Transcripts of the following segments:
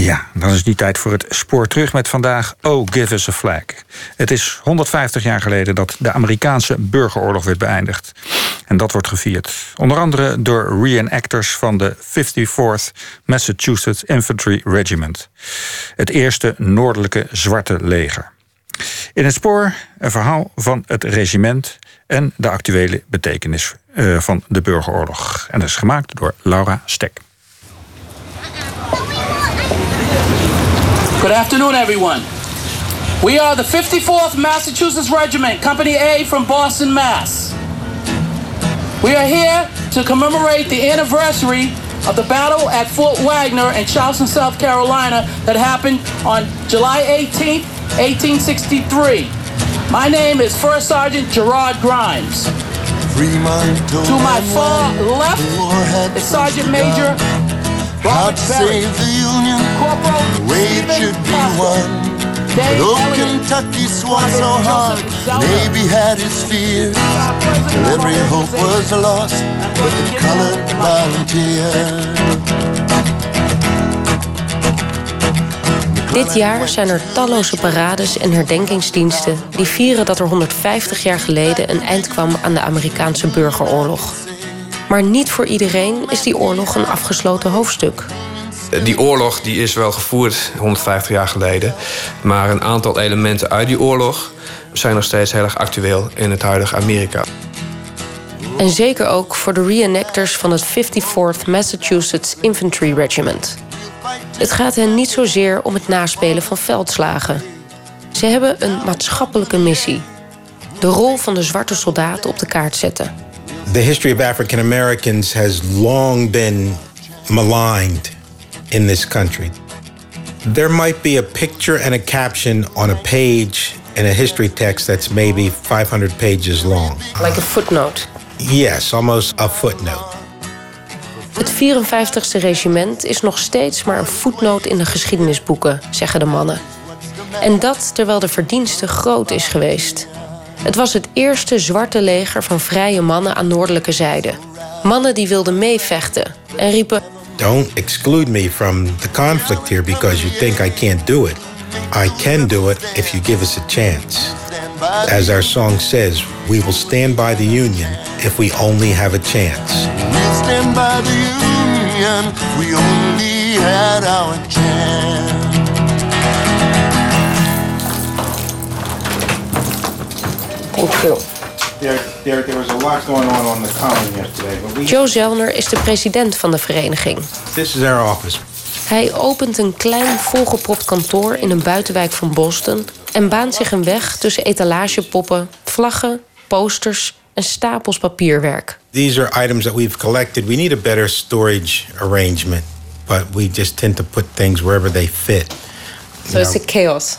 Ja, dan is die tijd voor het spoor terug met vandaag Oh, give us a flag. Het is 150 jaar geleden dat de Amerikaanse burgeroorlog werd beëindigd. En dat wordt gevierd. Onder andere door reenactors van de 54th Massachusetts Infantry Regiment. Het eerste noordelijke zwarte leger. In het spoor een verhaal van het regiment en de actuele betekenis eh, van de burgeroorlog. En dat is gemaakt door Laura Stek. Good afternoon, everyone. We are the 54th Massachusetts Regiment, Company A from Boston, Mass. We are here to commemorate the anniversary of the battle at Fort Wagner in Charleston, South Carolina, that happened on July 18, 1863. My name is First Sergeant Gerard Grimes. To my far left is Sergeant Major God save the Union the way it should be won. But old Kentucky swore so hard, Navy had his fears. Till every hope was lost but the colored volunteer. Dit jaar zijn er talloze parades en herdenkingsdiensten die vieren dat er 150 jaar geleden een eind kwam aan de Amerikaanse burgeroorlog. Maar niet voor iedereen is die oorlog een afgesloten hoofdstuk. Die oorlog die is wel gevoerd 150 jaar geleden. Maar een aantal elementen uit die oorlog zijn nog steeds heel erg actueel in het huidige Amerika. En zeker ook voor de reenactors van het 54th Massachusetts Infantry Regiment. Het gaat hen niet zozeer om het naspelen van veldslagen. Ze hebben een maatschappelijke missie. De rol van de zwarte soldaat op de kaart zetten. The history of African Americans has long been maligned in this country. There might be a picture and a caption on a page in a history text that's maybe 500 pages long. Like a footnote. Yes, almost a footnote. Het 54ste regiment is nog steeds maar een voetnoot in de geschiedenisboeken, zeggen de mannen. En dat terwijl de verdienste groot is geweest. Het was het eerste zwarte leger van vrije mannen aan noordelijke zijde. Mannen die wilden meevechten en riepen: Don't exclude me from the conflict here because you think I can't do it. I can do it if you give us a chance. As our song says, we will stand by the Union if we only have a chance. We stand by the Union, we only had our chance. You. There, there, there was a lot going on on the common yesterday, but we. Joe Zelner is de president van de vereniging. This is our office. Hij opent een klein volgepropt kantoor in een buitenwijk van Boston en baant zich een weg tussen etalagepoppen, vlaggen, posters en stapels papierwerk. These are items that we've collected. We need a better storage arrangement, but we just tend to put things wherever they fit. So it's a chaos.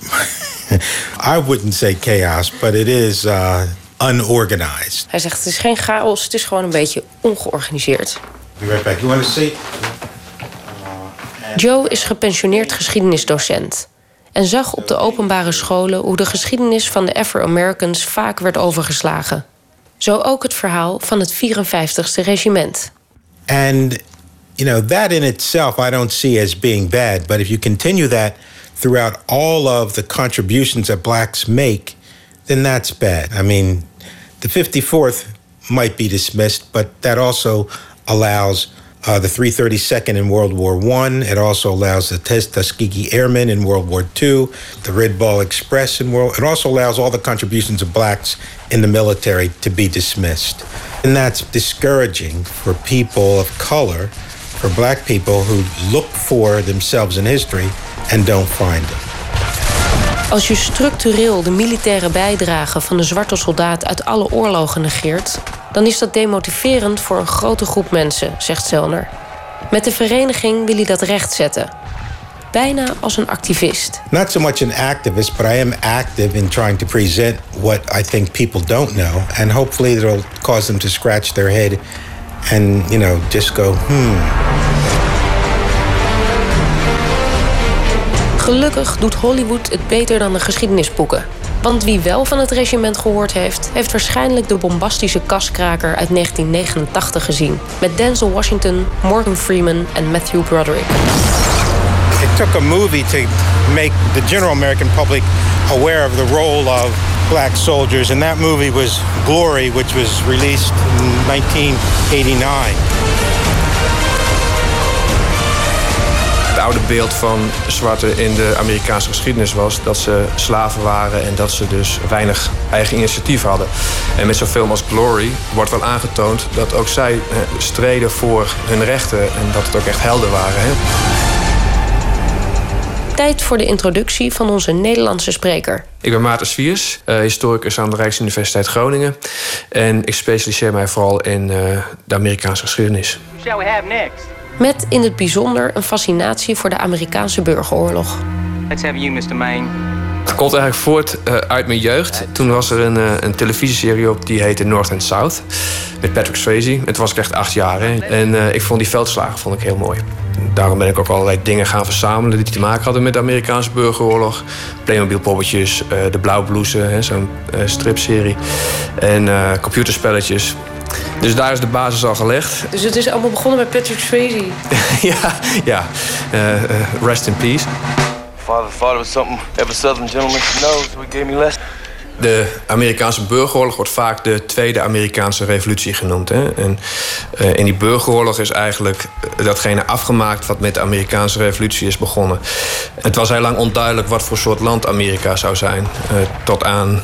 I wouldn't say chaos, but it is uh, unorganized. Hij zegt het is geen chaos, het is gewoon een beetje ongeorganiseerd. Be right back. You want to see? Joe is gepensioneerd geschiedenisdocent en zag op de openbare scholen hoe de geschiedenis van de Afro-Americans vaak werd overgeslagen. Zo ook het verhaal van het 54ste regiment. And, you know, that in itself I don't see as being bad. But if you continue that throughout all of the contributions that blacks make, then that's bad. I mean, the 54th might be dismissed, but that also allows uh, the 332nd in World War One. It also allows the Tuskegee Airmen in World War Two, the Red Ball Express in World. It also allows all the contributions of blacks in the military to be dismissed, and that's discouraging for people of color, for black people who look for themselves in history and don't find them. Als je structureel de militaire bijdrage van de zwarte soldaat uit alle oorlogen negeert, dan is dat demotiverend voor een grote groep mensen, zegt Zelner. Met de vereniging wil hij dat rechtzetten. Bijna als een activist. Not so much an activist, but I am active in trying to present what I think people don't know, and hopefully it'll cause them to scratch their head and, you know, just go, hmm. Gelukkig doet Hollywood het beter dan de geschiedenisboeken. Want wie wel van het regiment gehoord heeft, heeft waarschijnlijk de bombastische kaskraker uit 1989 gezien. Met Denzel Washington, Morgan Freeman en Matthew Broderick. It took a movie to make the general American public aware of the role of black soldiers, and that movie was Glory, which was released in 1989. Het oude beeld van zwarte in de Amerikaanse geschiedenis was dat ze slaven waren en dat ze dus weinig eigen initiatief hadden. En met zo'n film als Glory wordt wel aangetoond dat ook zij eh, streden voor hun rechten en dat het ook echt helden waren. Hè. Tijd voor de introductie van onze Nederlandse spreker. Ik ben Maarten Swiers, uh, historicus aan de Rijksuniversiteit Groningen. En ik specialiseer mij vooral in uh, de Amerikaanse geschiedenis. Shall we have next? Met in het bijzonder een fascinatie voor de Amerikaanse burgeroorlog. Let's have you, Mr. Maine. Het komt eigenlijk voort uh, uit mijn jeugd. Toen was er een, uh, een televisieserie op die heette North and South. Met Patrick Swayze. Het was ik echt acht jaar. Hè. En uh, ik vond die veldslagen vond ik heel mooi. Daarom ben ik ook allerlei dingen gaan verzamelen die te maken hadden met de Amerikaanse burgeroorlog. Playmobil poppetjes, de Blauwblouse, zo'n stripserie. En computerspelletjes. Dus daar is de basis al gelegd. Dus het is allemaal begonnen met Patrick Swayze? ja, ja. Uh, uh, rest in peace. Father thought it was something every southern gentleman should gave me lessons. De Amerikaanse burgeroorlog wordt vaak de Tweede Amerikaanse Revolutie genoemd. Hè? En uh, in die burgeroorlog is eigenlijk datgene afgemaakt wat met de Amerikaanse Revolutie is begonnen. Het was heel lang onduidelijk wat voor soort land Amerika zou zijn. Uh, tot aan uh,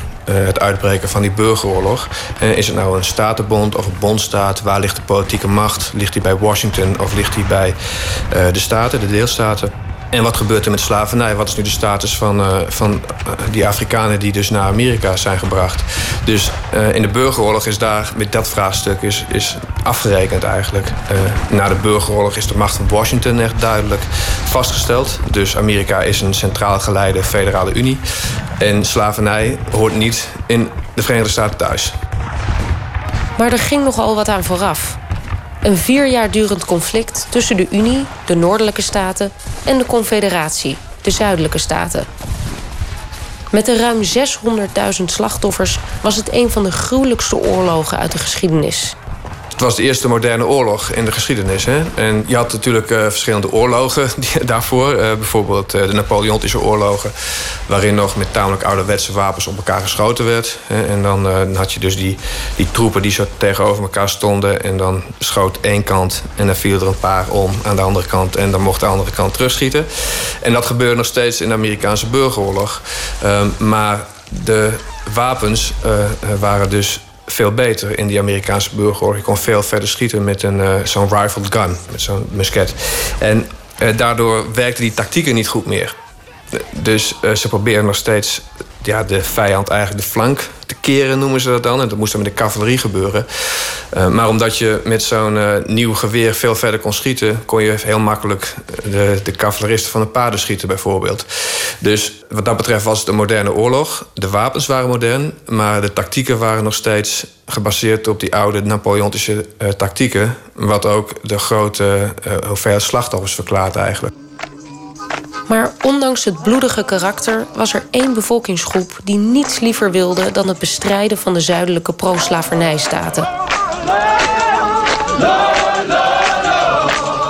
het uitbreken van die burgeroorlog. Is het nou een statenbond of een bondstaat? Waar ligt de politieke macht? Ligt die bij Washington of ligt die bij de staten, de deelstaten? En wat gebeurt er met slavernij? Wat is nu de status van, uh, van uh, die Afrikanen die dus naar Amerika zijn gebracht? Dus uh, in de burgeroorlog is daar met dat vraagstuk is, is afgerekend eigenlijk. na de burgeroorlog is de macht van Washington echt duidelijk vastgesteld. Dus Amerika is een centraal geleide federale unie. En slavernij hoort niet in de Verenigde Staten thuis. Maar er ging nogal wat aan vooraf. Een vier jaar durend conflict tussen de Unie, de Noordelijke Staten, en de Confederatie, de Zuidelijke Staten. Met de ruim 600.000 slachtoffers was het een van de gruwelijkste oorlogen uit de geschiedenis. Het was de eerste moderne oorlog in de geschiedenis. Hè? En je had natuurlijk uh, verschillende oorlogen daarvoor. Uh, bijvoorbeeld uh, de Napoleontische oorlogen... waarin nog met tamelijk ouderwetse wapens op elkaar geschoten werd. Hè? En dan, dan, had je dus die, die troepen die zo tegenover elkaar stonden... en dan schoot één kant en dan viel er een paar om aan de andere kant... en dan mocht de andere kant terugschieten. En dat gebeurde nog steeds in de Amerikaanse burgeroorlog. Ehm, maar de wapens waren dus veel beter in die Amerikaanse burgeroorlog. Je kon veel verder schieten met een, uh, zo'n rifled gun, met zo'n musket. En uh, daardoor werkten die tactieken niet goed meer. Dus uh, ze proberen nog steeds ja, de vijand eigenlijk de flank te keren, noemen ze dat dan. En dat moest dan met de cavalerie gebeuren. Uh, maar omdat je met zo'n uh, nieuw geweer veel verder kon schieten... kon je heel makkelijk de, de cavaleristen van de paarden schieten, bijvoorbeeld. Dus wat dat betreft was het een moderne oorlog. De wapens waren modern, maar de tactieken waren nog steeds gebaseerd op die oude Napoleontische tactieken. Wat ook de grote hoeveelheid slachtoffers verklaart eigenlijk. Maar ondanks het bloedige karakter was er één bevolkingsgroep die niets liever wilde dan het bestrijden van de zuidelijke pro-slavernijstaten.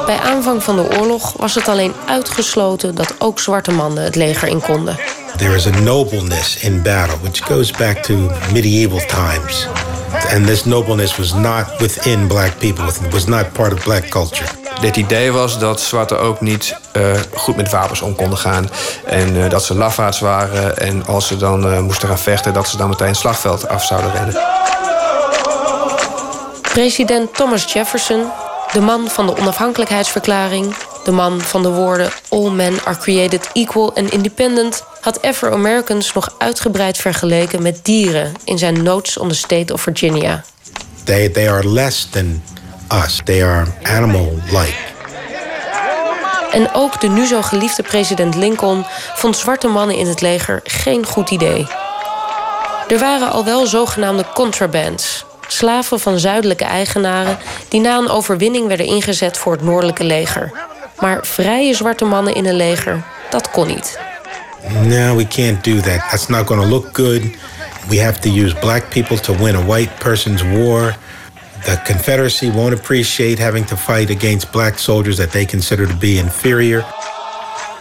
Bij aanvang van de oorlog was het alleen uitgesloten dat ook zwarte mannen het leger in konden. There is a nobleness in battle which goes back to medieval times. And this nobleness was not within black people. It was not part of black culture. Het idee was dat zwarten ook niet uh, goed met wapens om konden gaan. En uh, dat ze lafaards waren. En als ze dan uh, moesten gaan vechten, dat ze dan meteen het slagveld af zouden rennen. President Thomas Jefferson, de man van de onafhankelijkheidsverklaring, de man van de woorden All men are created equal and independent, had Afro-Americans nog uitgebreid vergeleken met dieren in zijn Notes on the State of Virginia. They, they are less than us. They are animal-like. En ook de nu zo geliefde president Lincoln vond zwarte mannen in het leger geen goed idee. Er waren al wel zogenaamde contrabands, slaven van zuidelijke eigenaren die na een overwinning werden ingezet voor het noordelijke leger. Maar vrije zwarte mannen in een leger, dat kon niet. No, we can't do that. That's not going to look good. We have to use black people to win a white person's war. The Confederacy won't appreciate having to fight against black soldiers that they consider to be inferior.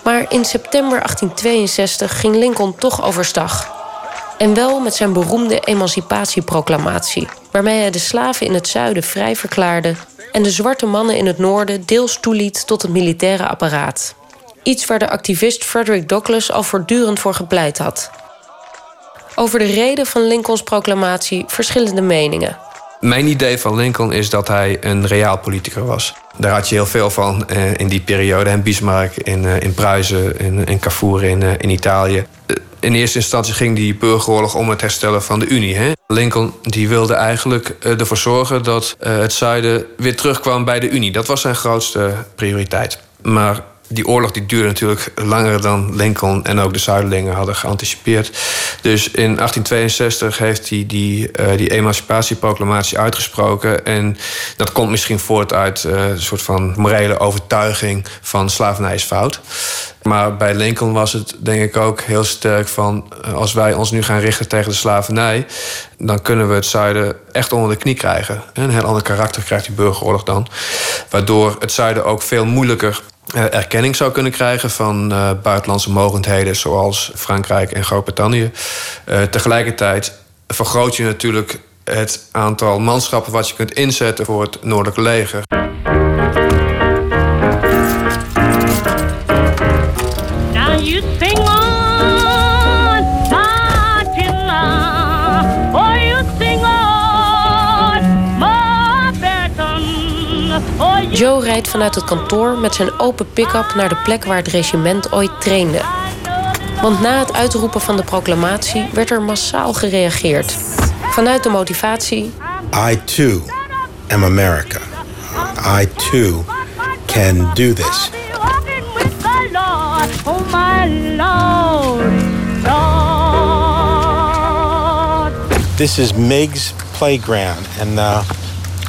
Maar in september 1862 ging Lincoln toch overstag. En wel met zijn beroemde emancipatieproclamatie, waarmee hij de slaven in het zuiden vrij verklaarde en de zwarte mannen in het noorden deels toeliet tot het militaire apparaat. Iets waar de activist Frederick Douglass al voortdurend voor gepleit had. Over de reden van Lincolns proclamatie verschillende meningen. Mijn idee van Lincoln is dat hij een reaal politicus was. Daar had je heel veel van eh, in die periode. En Bismarck in, uh, in Pruisen, in, in Cavour in, uh, in Italië. In eerste instantie ging die burgeroorlog om het herstellen van de Unie. Hè? Lincoln die wilde eigenlijk ervoor zorgen dat het zuiden weer terugkwam bij de Unie. Dat was zijn grootste prioriteit. Maar die oorlog die duurde natuurlijk langer dan Lincoln en ook de Zuiderlingen hadden geanticipeerd. Dus in 1862 heeft hij die, uh, die emancipatieproclamatie uitgesproken. En dat komt misschien voort uit uh, een soort van morele overtuiging van slavernij is fout. Maar bij Lincoln was het denk ik ook heel sterk van... Eh, als wij ons nu gaan richten tegen de slavernij... dan kunnen we het zuiden echt onder de knie krijgen. Een heel ander karakter krijgt die burgeroorlog dan. Waardoor het zuiden ook veel moeilijker erkenning zou kunnen krijgen van uh, buitenlandse mogendheden zoals Frankrijk en Groot-Brittannië. Uh, tegelijkertijd vergroot je natuurlijk het aantal manschappen wat je kunt inzetten voor het Noordelijke leger. Joe rijdt vanuit het kantoor met zijn open pick-up naar de plek waar het regiment ooit trainde. Want na het uitroepen van de proclamatie werd er massaal gereageerd. Vanuit de motivatie. I too am America. I too can do this. This is Mig's playground and uh,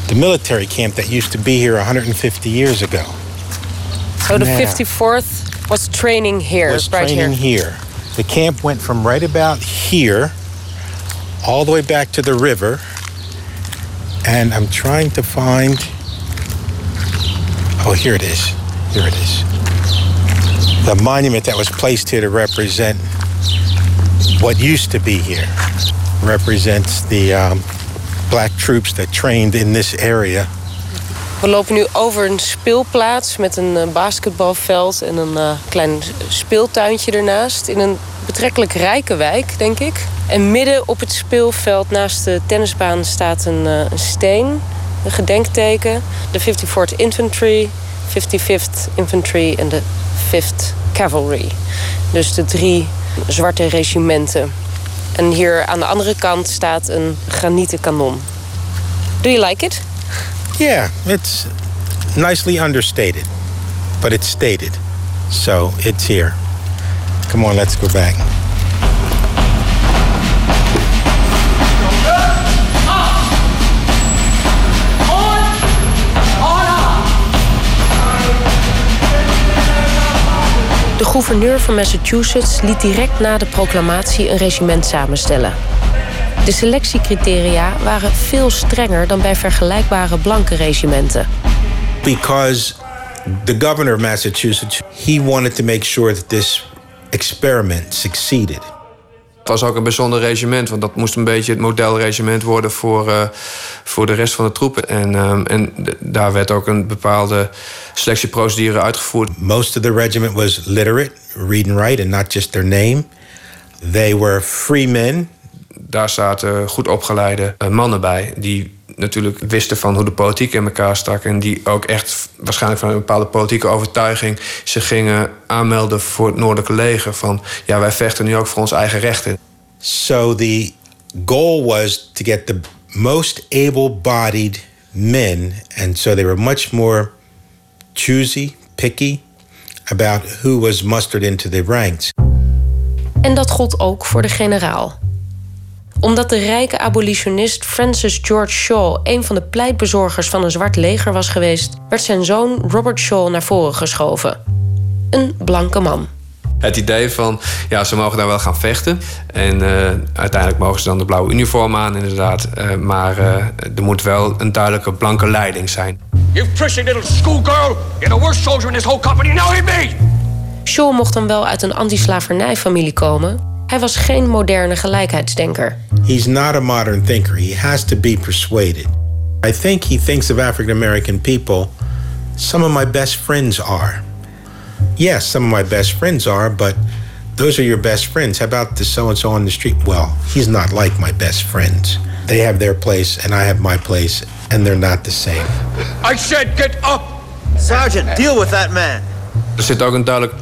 the military camp that used to be here 150 years ago. So the 54th was training here, was right training here. here. The camp went from right about here all the way back to the river. And I'm trying to find. Oh, here it is. Here it is. The monument that was placed here to represent what used to be here represents the um, black troops that trained in this area. We lopen nu over een speelplaats met een uh, basketbalveld en een uh, klein speeltuintje ernaast. In een betrekkelijk rijke wijk, denk ik. En midden op het speelveld naast de tennisbaan staat een, uh, een steen, een gedenkteken. De 54th Infantry, 55th Infantry en de 5th Cavalry. Dus de drie zwarte regimenten. En hier aan de andere kant staat een granieten kanon. Do you like it? Yeah, it's nicely understated, but it's stated. So it's here. Come on, let's go back. De gouverneur van Massachusetts liet direct na de proclamatie een regiment samenstellen. De selectiecriteria waren veel strenger dan bij vergelijkbare blanke regimenten. Because the governor of Massachusetts, he wanted to make sure that this experiment succeeded. Het was ook een bijzonder regiment, want dat moest een beetje het modelregiment worden voor, uh, voor de rest van de troepen. En, um, en daar werd ook een bepaalde selectieprocedure uitgevoerd. Most of the regiment was literate, read and write, and not just their name. They were free men. Daar zaten goed opgeleide uh, mannen bij die natuurlijk wisten van hoe de politiek in elkaar stak. En die ook echt waarschijnlijk van een bepaalde politieke overtuiging zich gingen aanmelden voor het Noordelijke leger. Van ja, wij vechten nu ook voor onze eigen rechten. So the goal was to get the most able-bodied men. And so they were much more choosy, picky about who was mustered into the ranks. En dat gold ook voor de generaal omdat de rijke abolitionist Francis George Shaw een van de pleitbezorgers van een zwart leger was geweest, werd zijn zoon Robert Shaw naar voren geschoven. Een blanke man. Het idee van, ja, ze mogen daar wel gaan vechten. En uh, uiteindelijk mogen ze dan de blauwe uniform aan, inderdaad. Uh, maar uh, er moet wel een duidelijke blanke leiding zijn. You prissy little schoolgirl! You're the worst soldier in this whole company, now hit me! Shaw mocht dan wel uit een anti-slavernijfamilie komen. Hij was geen moderne gelijkheidsdenker. He's not a modern thinker. He has to be persuaded. I think he thinks of African American people. Some of my best friends are. Yes, some of my best friends are, but those are your best friends. How about the so and so on the street? Well, he's not like my best friends. They have their place, and I have my place, and they're not the same. I said get up! Sergeant, deal with that man. Er zit ook een duidelijk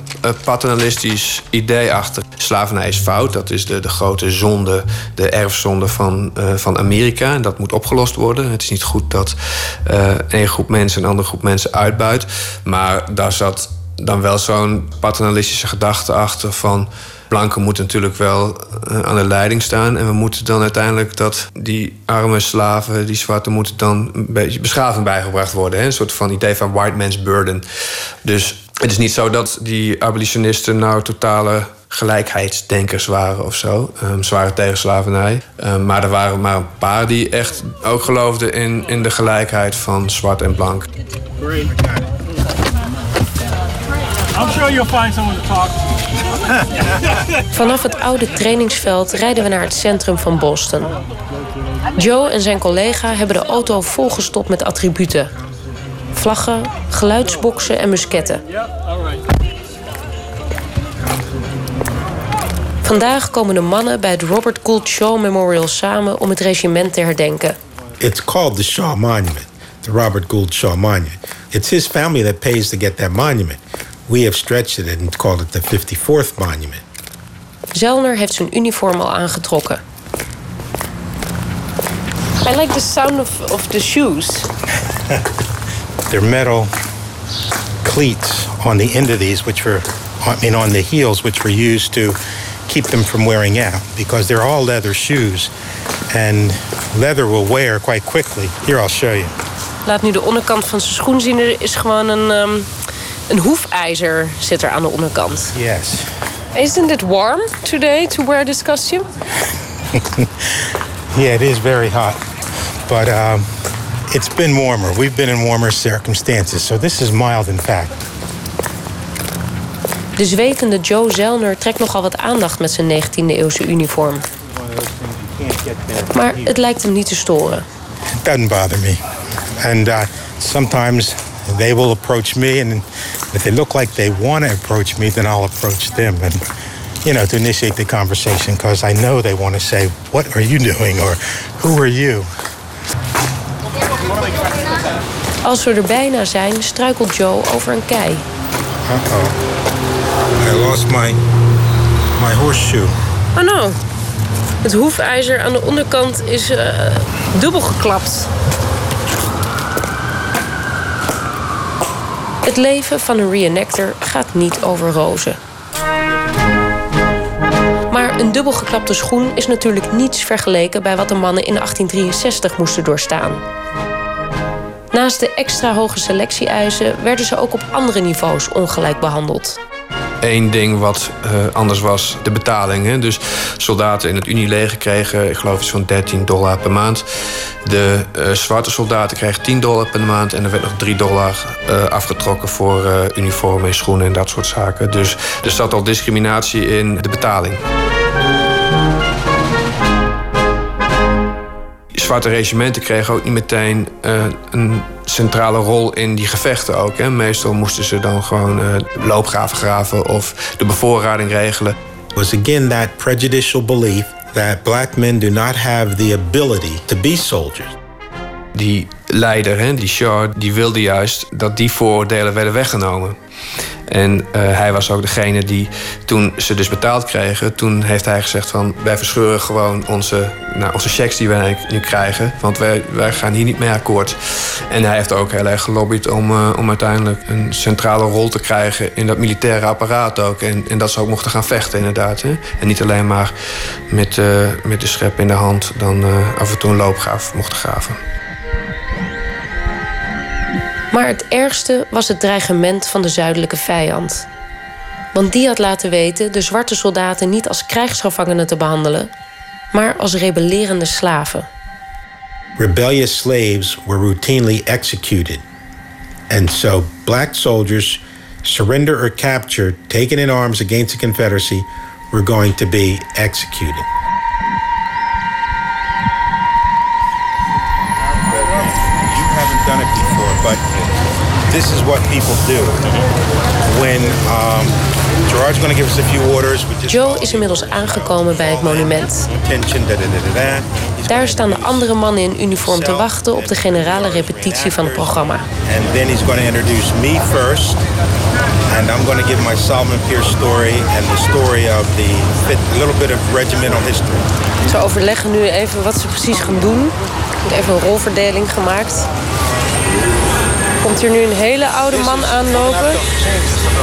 paternalistisch idee achter. Slavernij is fout, dat is de, de grote zonde, de erfzonde van, uh, van Amerika. En dat moet opgelost worden. Het is niet goed dat uh, een groep mensen een andere groep mensen uitbuit. Maar daar zat dan wel zo'n paternalistische gedachte achter van blanken moeten natuurlijk wel uh, aan de leiding staan. En we moeten dan uiteindelijk dat die arme slaven, die zwarte, moeten dan een beetje beschaving bijgebracht worden. Hè? Een soort van idee van white man's burden. Dus het is niet zo dat die abolitionisten nou totale gelijkheidsdenkers waren of zo. Um, slavernij. Um, maar er waren maar een paar die echt ook geloofden in, in de gelijkheid van zwart en blank. I'm sure you'll find someone to talk. Vanaf het oude trainingsveld rijden we naar het centrum van Boston. Joe en zijn collega hebben de auto volgestopt met attributen. Vlaggen, geluidsboksen en musketten. Vandaag komen de mannen bij het Robert Gould Shaw Memorial samen om het regiment te herdenken. It's called the Shaw Monument, the Robert Gould Shaw Monument. It's his family that pays to get that monument. We have stretched it and called it the 54th Monument. Zellner heeft zijn uniform al aangetrokken. I like the sound of, of the shoes. They're metal cleats on the end of these, which were, I mean, on the heels, which were used to keep them from wearing out because they're all leather shoes. And leather will wear quite quickly. Here, I'll show you. Laat nu de onderkant van zijn schoen zien. Er is gewoon een, um, een hoefijzer zit er aan de onderkant. Yes. Isn't it warm today to wear this costume? yeah, it is very hot. But um, it's been warmer. We've been in warmer circumstances, so this is mild in fact. De zwetende Joe Zellner trekt nogal wat aandacht met zijn 19e-eeuwse uniform. Maar het lijkt hem niet te storen. It doesn't bother me. And uh, sometimes they will approach me, and if they look like they want to approach me, then I'll approach them. And you know, to initiate the conversation, because I know they want to say, "What are you doing?" or "Who are you?" Als we er bijna zijn, struikelt Joe over een kei. Uh-oh. I lost my, my horseshoe. Oh no. Het hoefijzer aan de onderkant is uh, dubbel geklapt. Het leven van een reenactor gaat niet over rozen. Maar een dubbel geklapte schoen is natuurlijk niets vergeleken bij wat de mannen in 1863 moesten doorstaan. Naast de extra hoge selectie-eisen werden ze ook op andere niveaus ongelijk behandeld. Eén ding wat uh, anders was, de betaling. Hè? Dus soldaten in het Unieleger kregen, ik geloof iets van 13 dollar per maand. De uh, zwarte soldaten kregen 10 dollar per maand. En er werd nog 3 dollar uh, afgetrokken voor uniformen en schoenen en dat soort zaken. Dus er zat al discriminatie in de betaling. Zwarte regimenten kregen ook niet meteen uh, een centrale rol in die gevechten ook. Hè. Meestal moesten ze dan gewoon uh, loopgraven graven of de bevoorrading regelen. Was again that prejudicial belief that black men do not have the ability to be soldiers. Die leider, hè, die Shaw, die wilde juist dat die vooroordelen werden weggenomen. En uh, hij was ook degene die, toen ze dus betaald kregen... toen heeft hij gezegd van... wij verscheuren gewoon onze, nou, onze checks die wij nu krijgen... want wij, wij gaan hier niet mee akkoord. En hij heeft ook heel erg gelobbyd om, uh, om uiteindelijk... een centrale rol te krijgen in dat militaire apparaat ook. En, en dat ze ook mochten gaan vechten inderdaad. Hè? En niet alleen maar met, uh, met de schep in de hand... dan af en toe een loopgraaf mochten graven. Maar het ergste was het dreigement van de zuidelijke vijand. Want die had laten weten de zwarte soldaten niet als krijgsgevangenen te behandelen, maar als rebellerende slaven. Rebellious slaves were routinely executed. And so black soldiers surrender or captured, taken in arms against the Confederacy, were going to be executed. This is what people do. When um, Gerard's going to give us a few orders. We just Joe is inmiddels aangekomen bij het monument. Daar staan de andere mannen in uniform te wachten op de generale repetitie van het programma. And then he's going to introduce me first. And I'm going to give my Solomon Pierce story and the story of the little bit of regimental history. Ze overleggen nu even wat ze precies gaan doen. Er wordt even een rolverdeling gemaakt. Komt hier nu een hele oude man aanlopen.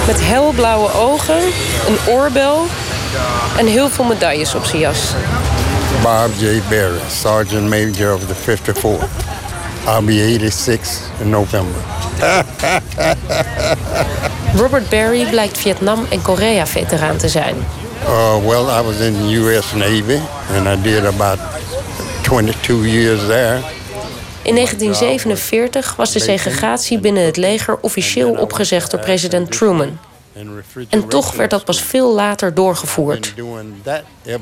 Met helblauwe ogen, een oorbel en heel veel medailles op zijn jas. Bob J. Berry, Sergeant Major of the 54th. I'll be 86 in November. Robert Barry blijkt Vietnam- en Korea-veteraan te zijn. Uh, well, I was in the U.S. Navy, and I did about 22 years there. In 1947 was de segregatie binnen het leger officieel opgezegd door president Truman. En toch werd dat pas veel later doorgevoerd.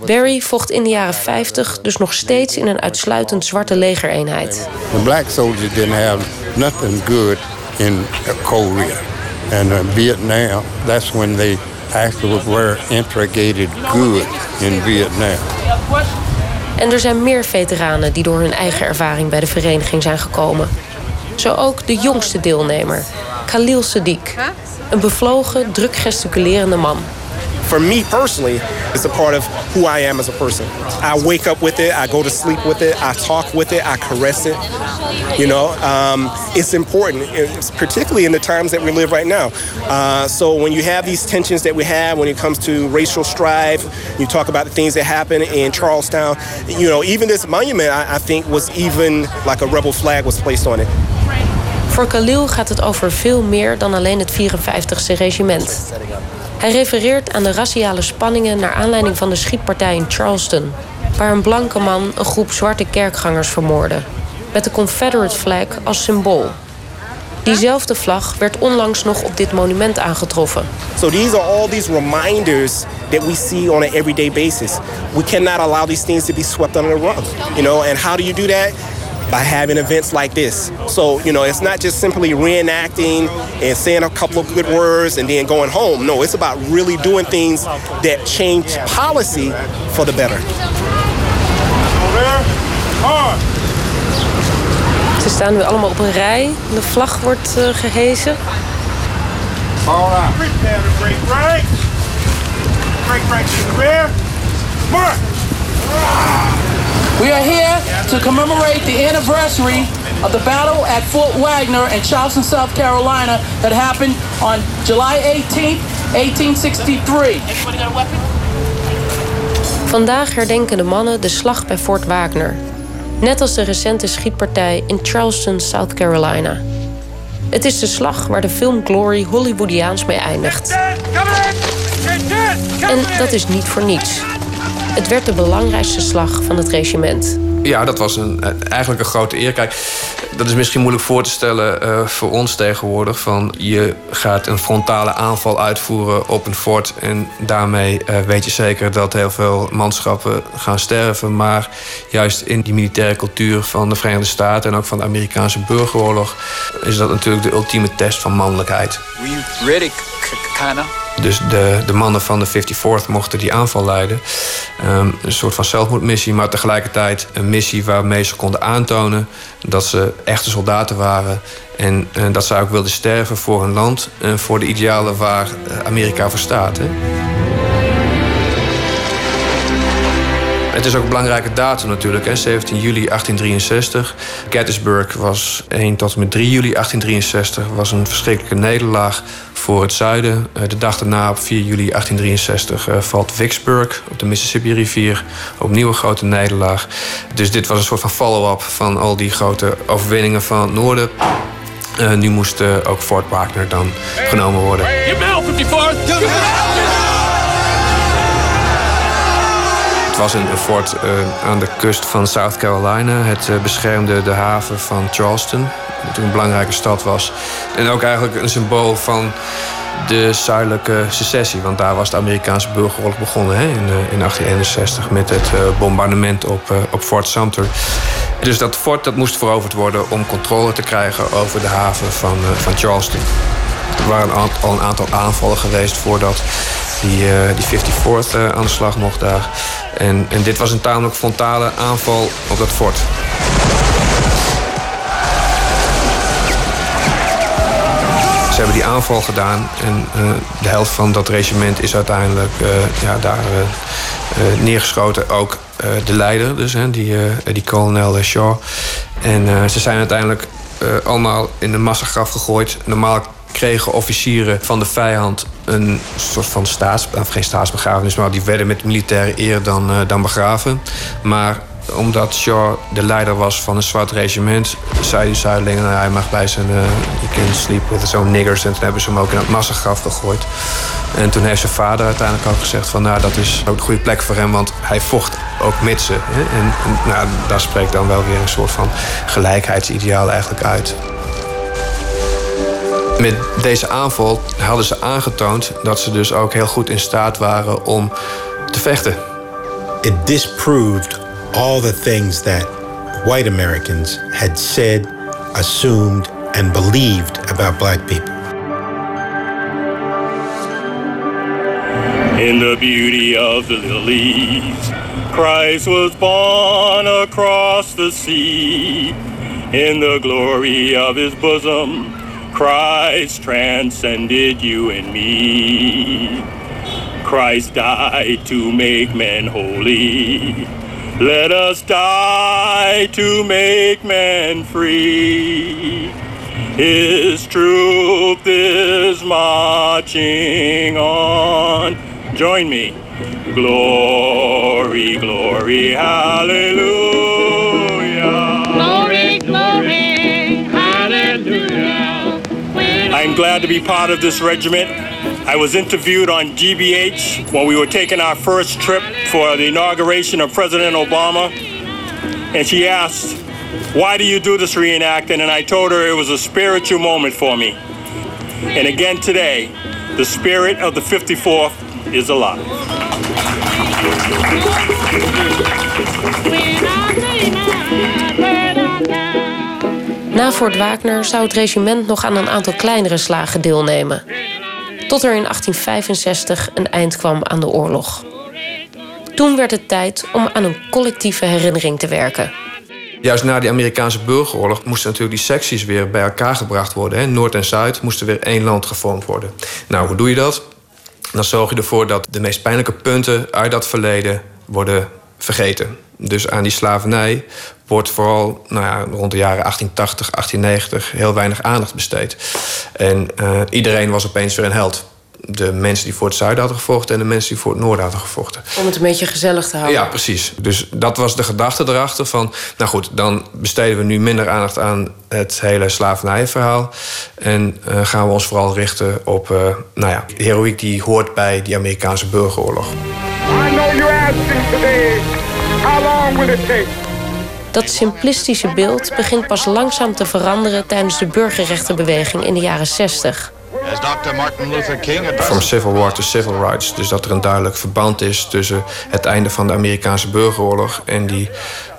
Barry vocht in de jaren 50 dus nog steeds in een uitsluitend zwarte legereenheid. The black soldiers didn't have nothing good in Korea. And uh, Vietnam, that's when they actually were integrated good in Vietnam. En er zijn meer veteranen die door hun eigen ervaring bij de vereniging zijn gekomen. Zo ook de jongste deelnemer, Khalil Sadiq. Een bevlogen, druk gesticulerende man. For me personally, it's a part of who I am as a person. I wake up with it, I go to sleep with it, I talk with it, I caress it. You know, um, it's important, it's particularly in the times that we live right now. Uh, so when you have these tensions that we have when it comes to racial strife, you talk about the things that happen in Charlestown. You know, even this monument, I, I think, was even like a rebel flag was placed on it. Voor Khalil gaat het over veel meer dan alleen het 54ste regiment. Hij refereert aan de raciale spanningen naar aanleiding van de schietpartij in Charleston, waar een blanke man een groep zwarte kerkgangers vermoordde, met de Confederate flag als symbool. Diezelfde vlag werd onlangs nog op dit monument aangetroffen. So these are all these reminders that we see on an everyday basis. We cannot allow these things to be swept under the rug. You know, and how do you do that? By having events like this. So, you know, it's not just simply reenacting and saying a couple of good words and then going home. No, it's about really doing things that change policy for the better. Ze staan nu allemaal op een rij. De vlag wordt uh, gehezen. Break, break. Break, break to the rear. Mark. We are here to commemorate the anniversary of the battle at Fort Wagner in Charleston, South Carolina that happened on July 18th, 1863. Vandaag herdenken de mannen de slag bij Fort Wagner. Net als de recente schietpartij in Charleston, South Carolina. Het is de slag waar de film Glory Hollywoodiaans mee eindigt. En dat is niet voor niets. Het werd de belangrijkste slag van het regiment. Ja, dat was een, eigenlijk een grote eer. Kijk, dat is misschien moeilijk voor te stellen uh, voor ons tegenwoordig. Van je gaat een frontale aanval uitvoeren op een fort. En daarmee uh, weet je zeker dat heel veel manschappen gaan sterven. Maar juist in die militaire cultuur van de Verenigde Staten en ook van de Amerikaanse burgeroorlog is dat natuurlijk de ultieme test van mannelijkheid. Were you ready, kinda? Dus de, de mannen van de 54th mochten die aanval leiden. Um, een soort van zelfmoordmissie, maar tegelijkertijd een missie waarmee ze konden aantonen dat ze echte soldaten waren. En, en dat ze ook wilden sterven voor hun land en voor de idealen waar Amerika voor staat. Het is ook een belangrijke datum natuurlijk, hè? 17 juli 1863. Gettysburg was 1 tot en met 3 juli 1863. was een verschrikkelijke nederlaag voor het zuiden. De dag daarna, op 4 juli 1863, valt Vicksburg op de Mississippi-rivier. Opnieuw een grote nederlaag. Dus dit was een soort van follow-up van al die grote overwinningen van het noorden. Uh, nu moest uh, ook Fort Wagner dan genomen worden. Het was een fort uh, aan de kust van South Carolina. Het beschermde de haven van Charleston, dat een belangrijke stad was. En ook eigenlijk een symbool van de zuidelijke secessie. Want daar was de Amerikaanse burgeroorlog begonnen hè, in, in 1861 met het bombardement op, op Fort Sumter. Dus dat fort dat moest veroverd worden om controle te krijgen over de haven van, van Charleston. Er waren al een aantal aanvallen geweest voordat die, die 54th aan de slag mocht daar. En, en dit was een tamelijk frontale aanval op dat fort. Ze hebben die aanval gedaan en uh, de helft van dat regiment is uiteindelijk ja, daar neergeschoten. Ook de leider, dus, die, die kolonel Shaw. En ze zijn uiteindelijk allemaal in een massagraf gegooid. Normaal kregen officieren van de vijand een soort van staats... of geen staatsbegrafenis, maar die werden met militaire eer dan, dan begraven. Maar omdat Shaw de leider was van een zwart regiment, zei die zuidelingen: nou, hij mag bij zijn. Uh, you can sleep with some niggers. En toen hebben ze hem ook in het massagraf gegooid. En toen heeft zijn vader uiteindelijk ook gezegd: van nou, dat is ook een goede plek voor hem, want hij vocht ook met ze. Hè? En, nou, daar spreekt dan wel weer een soort van gelijkheidsideaal eigenlijk uit. Met deze aanval hadden ze aangetoond dat ze dus ook heel goed in staat waren om te vechten. It disproved all the things that white Americans had said, assumed, and believed about black people. In the beauty of the lilies, Christ was born across the sea. In the glory of his bosom, Christ transcended you and me. Christ died to make men holy. Let us die to make men free. His truth is marching on. Join me. Glory, glory, hallelujah. I'm glad to be part of this regiment. I was interviewed on GBH when we were taking our first trip for the inauguration of President Obama. And she asked, Why do you do this reenacting? And I told her it was a spiritual moment for me. And again today, the spirit of the 54th is alive. Na Fort Wagner zou het regiment nog aan een aantal kleinere slagen deelnemen. Tot er in 1865 een eind kwam aan de oorlog. Toen werd het tijd om aan een collectieve herinnering te werken. Juist na die Amerikaanse burgeroorlog moesten natuurlijk die secties weer bij elkaar gebracht worden. Hè. Noord en Zuid moesten weer één land gevormd worden. Nou, hoe doe je dat? Dan zorg je ervoor dat de meest pijnlijke punten uit dat verleden worden vergeten. Dus aan die slavernij wordt vooral nou ja, rond de jaren 1880, 1890 heel weinig aandacht besteed. En uh, iedereen was opeens weer een held. De mensen die voor het zuiden hadden gevochten en de mensen die voor het noorden hadden gevochten. Om het een beetje gezellig te houden. Ja, precies. Dus dat was de gedachte erachter van... nou goed, dan besteden we nu minder aandacht aan het hele slavernijverhaal. En uh, gaan we ons vooral richten op uh, nou ja, de heroïek die hoort bij die Amerikaanse burgeroorlog. I know you're asking today, how long will it take? Dat simplistische beeld begint pas langzaam te veranderen tijdens de burgerrechtenbeweging in de jaren 60. From civil war to civil rights. Dus dat er een duidelijk verband is tussen het einde van de Amerikaanse burgeroorlog en die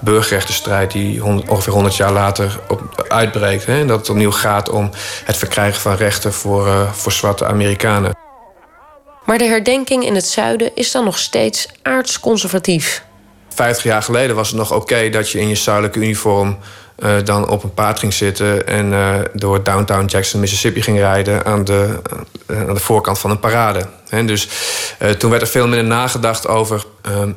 burgerrechtenstrijd die ongeveer 100 jaar later op, uitbreekt. Hè? Dat het opnieuw gaat om het verkrijgen van rechten voor, uh, voor zwarte Amerikanen. Maar de herdenking in het zuiden is dan nog steeds aardsconservatief. 50 jaar geleden was het nog oké dat je in je zuidelijke uniform uh, dan op een paard ging zitten en uh, door downtown Jackson, Mississippi ging rijden aan de, uh, aan de voorkant van een parade. He, dus toen werd er veel minder nagedacht over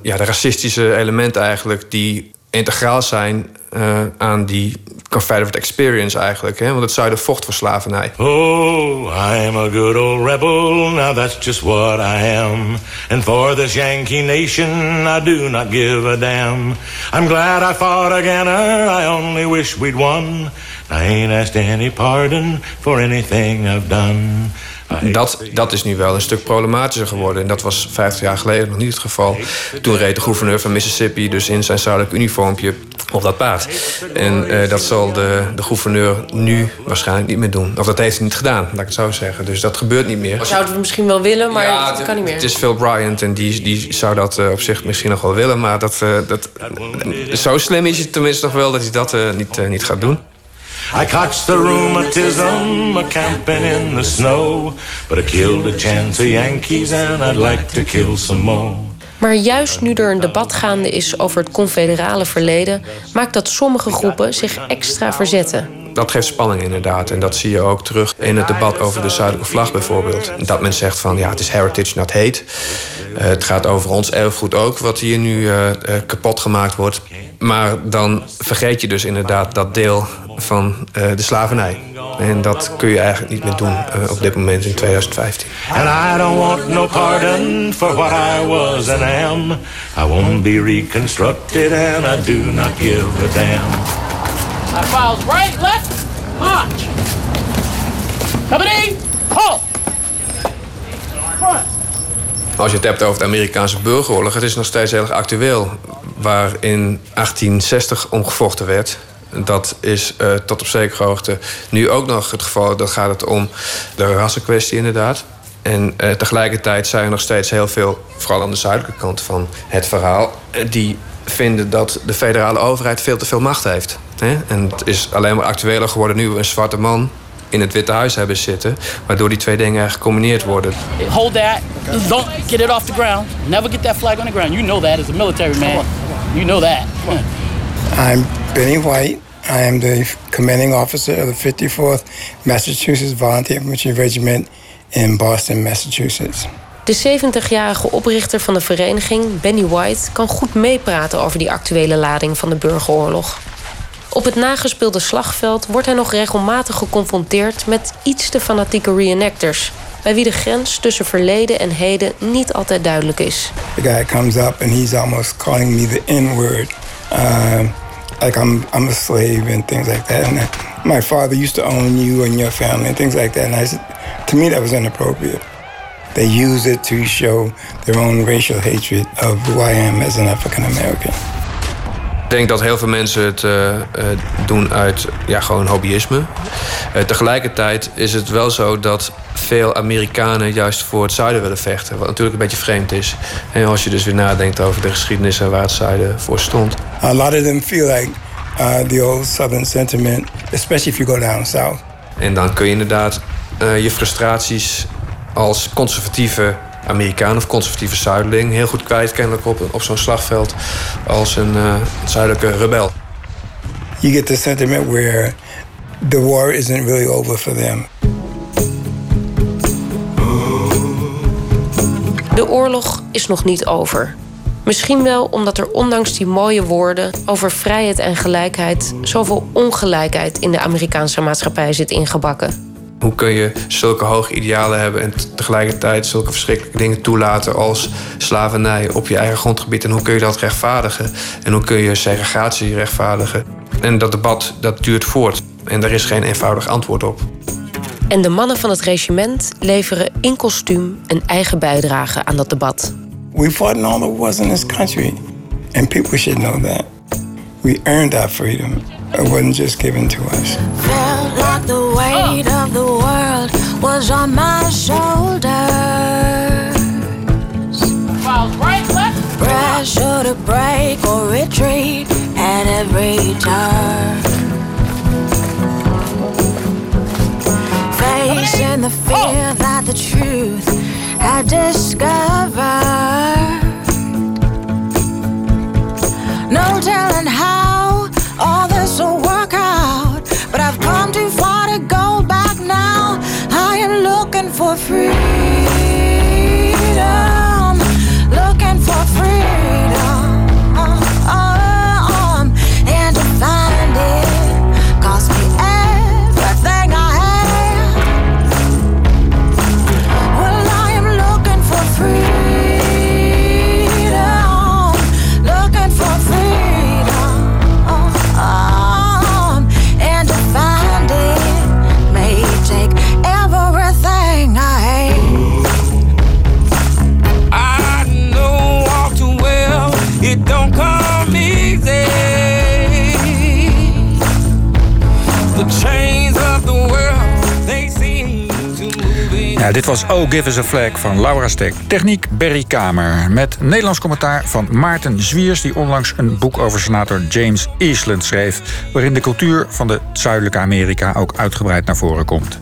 ja, de racistische elementen eigenlijk die integraal zijn uh, aan die Confederate experience eigenlijk. Hè? Want het zuiden vocht voor slavernij. Oh, I am a good old rebel, now that's just what I am. And for this Yankee nation, I do not give a damn. I'm glad I fought again, I only wish we'd won. I ain't asked any pardon for anything I've done. Dat, dat is nu wel een stuk problematischer geworden. En dat was 50 jaar geleden nog niet het geval. Toen reed de gouverneur van Mississippi dus in zijn zuidelijk uniformpje op dat paard. En uh, dat zal de, de gouverneur nu waarschijnlijk niet meer doen. Of dat heeft hij niet gedaan, laat ik het zo zeggen. Dus dat gebeurt niet meer. Zouden we misschien wel willen, maar ja, dat kan niet meer. Het is Phil Bryant en die, die zou dat uh, op zich misschien nog wel willen. Maar dat, uh, dat, zo slim is het tenminste nog wel dat hij dat niet, niet gaat doen. I caught the rheumatism a camping in the snow. But I killed a chance of Yankees and I'd like to kill some more. Maar juist nu er een debat gaande is over het confederale verleden, maakt dat sommige groepen zich extra verzetten. Dat geeft spanning inderdaad. En dat zie je ook terug in het debat over de zuidelijke vlag bijvoorbeeld. Dat men zegt van ja, het is heritage, not hate. Uh, het gaat over ons erfgoed ook, wat hier nu uh, uh, kapot gemaakt wordt. Maar dan vergeet je dus inderdaad dat deel van de slavernij. En dat kun je eigenlijk niet meer doen op dit moment in 2015. And I don't want no pardon for what I was and am. I won't be reconstructed and I do not give a damn. I files right, left, march. Company. Als je het hebt over de Amerikaanse burgeroorlog, het is nog steeds heel erg actueel. Waar in 1860 omgevochten werd, dat is uh, tot op zekere hoogte nu ook nog het geval. Dan gaat het om de rassenkwestie inderdaad. En uh, tegelijkertijd zijn er nog steeds heel veel, vooral aan de zuidelijke kant van het verhaal, uh, die vinden dat de federale overheid veel te veel macht heeft. Hè? En het is alleen maar actueler geworden nu we een zwarte man in het Witte Huis hebben zitten, waardoor die twee dingen gecombineerd worden. Hold that. Don't get it off the ground. Never get that flag on the ground. You know that as a military man. You know that. I'm Benny White. I am the commanding officer of the 54th Massachusetts Volunteer Infantry Regiment in Boston, Massachusetts. De 70-jarige oprichter van de vereniging, Benny White, kan goed meepraten over die actuele lading van de burgeroorlog. Op het nagespeelde slagveld wordt hij nog regelmatig geconfronteerd met iets te fanatieke reenactors, bij wie de grens tussen verleden en heden niet altijd duidelijk is. The guy comes up and he's almost calling me the N-word. Uh, like I'm I'm a slave and things like that. And my father used to own you and your family and things like that. And I said, to me, that was inappropriate. They use it to show their own racial hatred of who I am as an African American. Ik denk dat heel veel mensen het uh, uh, doen uit ja, gewoon hobbyisme. Uh, tegelijkertijd is het wel zo dat veel Amerikanen juist voor het zuiden willen vechten. Wat natuurlijk een beetje vreemd is. En als je dus weer nadenkt over de geschiedenis en waar het zuiden voor stond. A lot of them feel like uh, the old southern sentiment, especially if you go down south. En dan kun je inderdaad je frustraties als conservatieve Amerikaan of conservatieve zuideling heel goed kwijt kennelijk op, op zo'n slagveld als een uh, zuidelijke rebel. You get the sentiment where the war isn't really over for them. De oorlog is nog niet over. Misschien wel omdat er ondanks die mooie woorden over vrijheid en gelijkheid zoveel ongelijkheid in de Amerikaanse maatschappij zit ingebakken. Hoe kun je zulke hoge idealen hebben en tegelijkertijd zulke verschrikkelijke dingen toelaten als slavernij op je eigen grondgebied? En hoe kun je dat rechtvaardigen? En hoe kun je segregatie rechtvaardigen? En dat debat dat duurt voort en daar is geen eenvoudig antwoord op. En de mannen van het regiment leveren in kostuum een eigen bijdrage aan dat debat. We fought in all the wars in this country. And people should know that. We earned our freedom. It wasn't just given to us. Was on my shoulders. Right, left. Pressure to break or retreat at every turn. Facing the fear that the truth had discovered. Dit was Oh Give Us a Flag van Laura Stek. Techniek Berry Kamer. Met Nederlands commentaar van Maarten Zwiers... die onlangs een boek over senator James Eastland schreef... waarin de cultuur van de zuidelijke Amerika ook uitgebreid naar voren komt.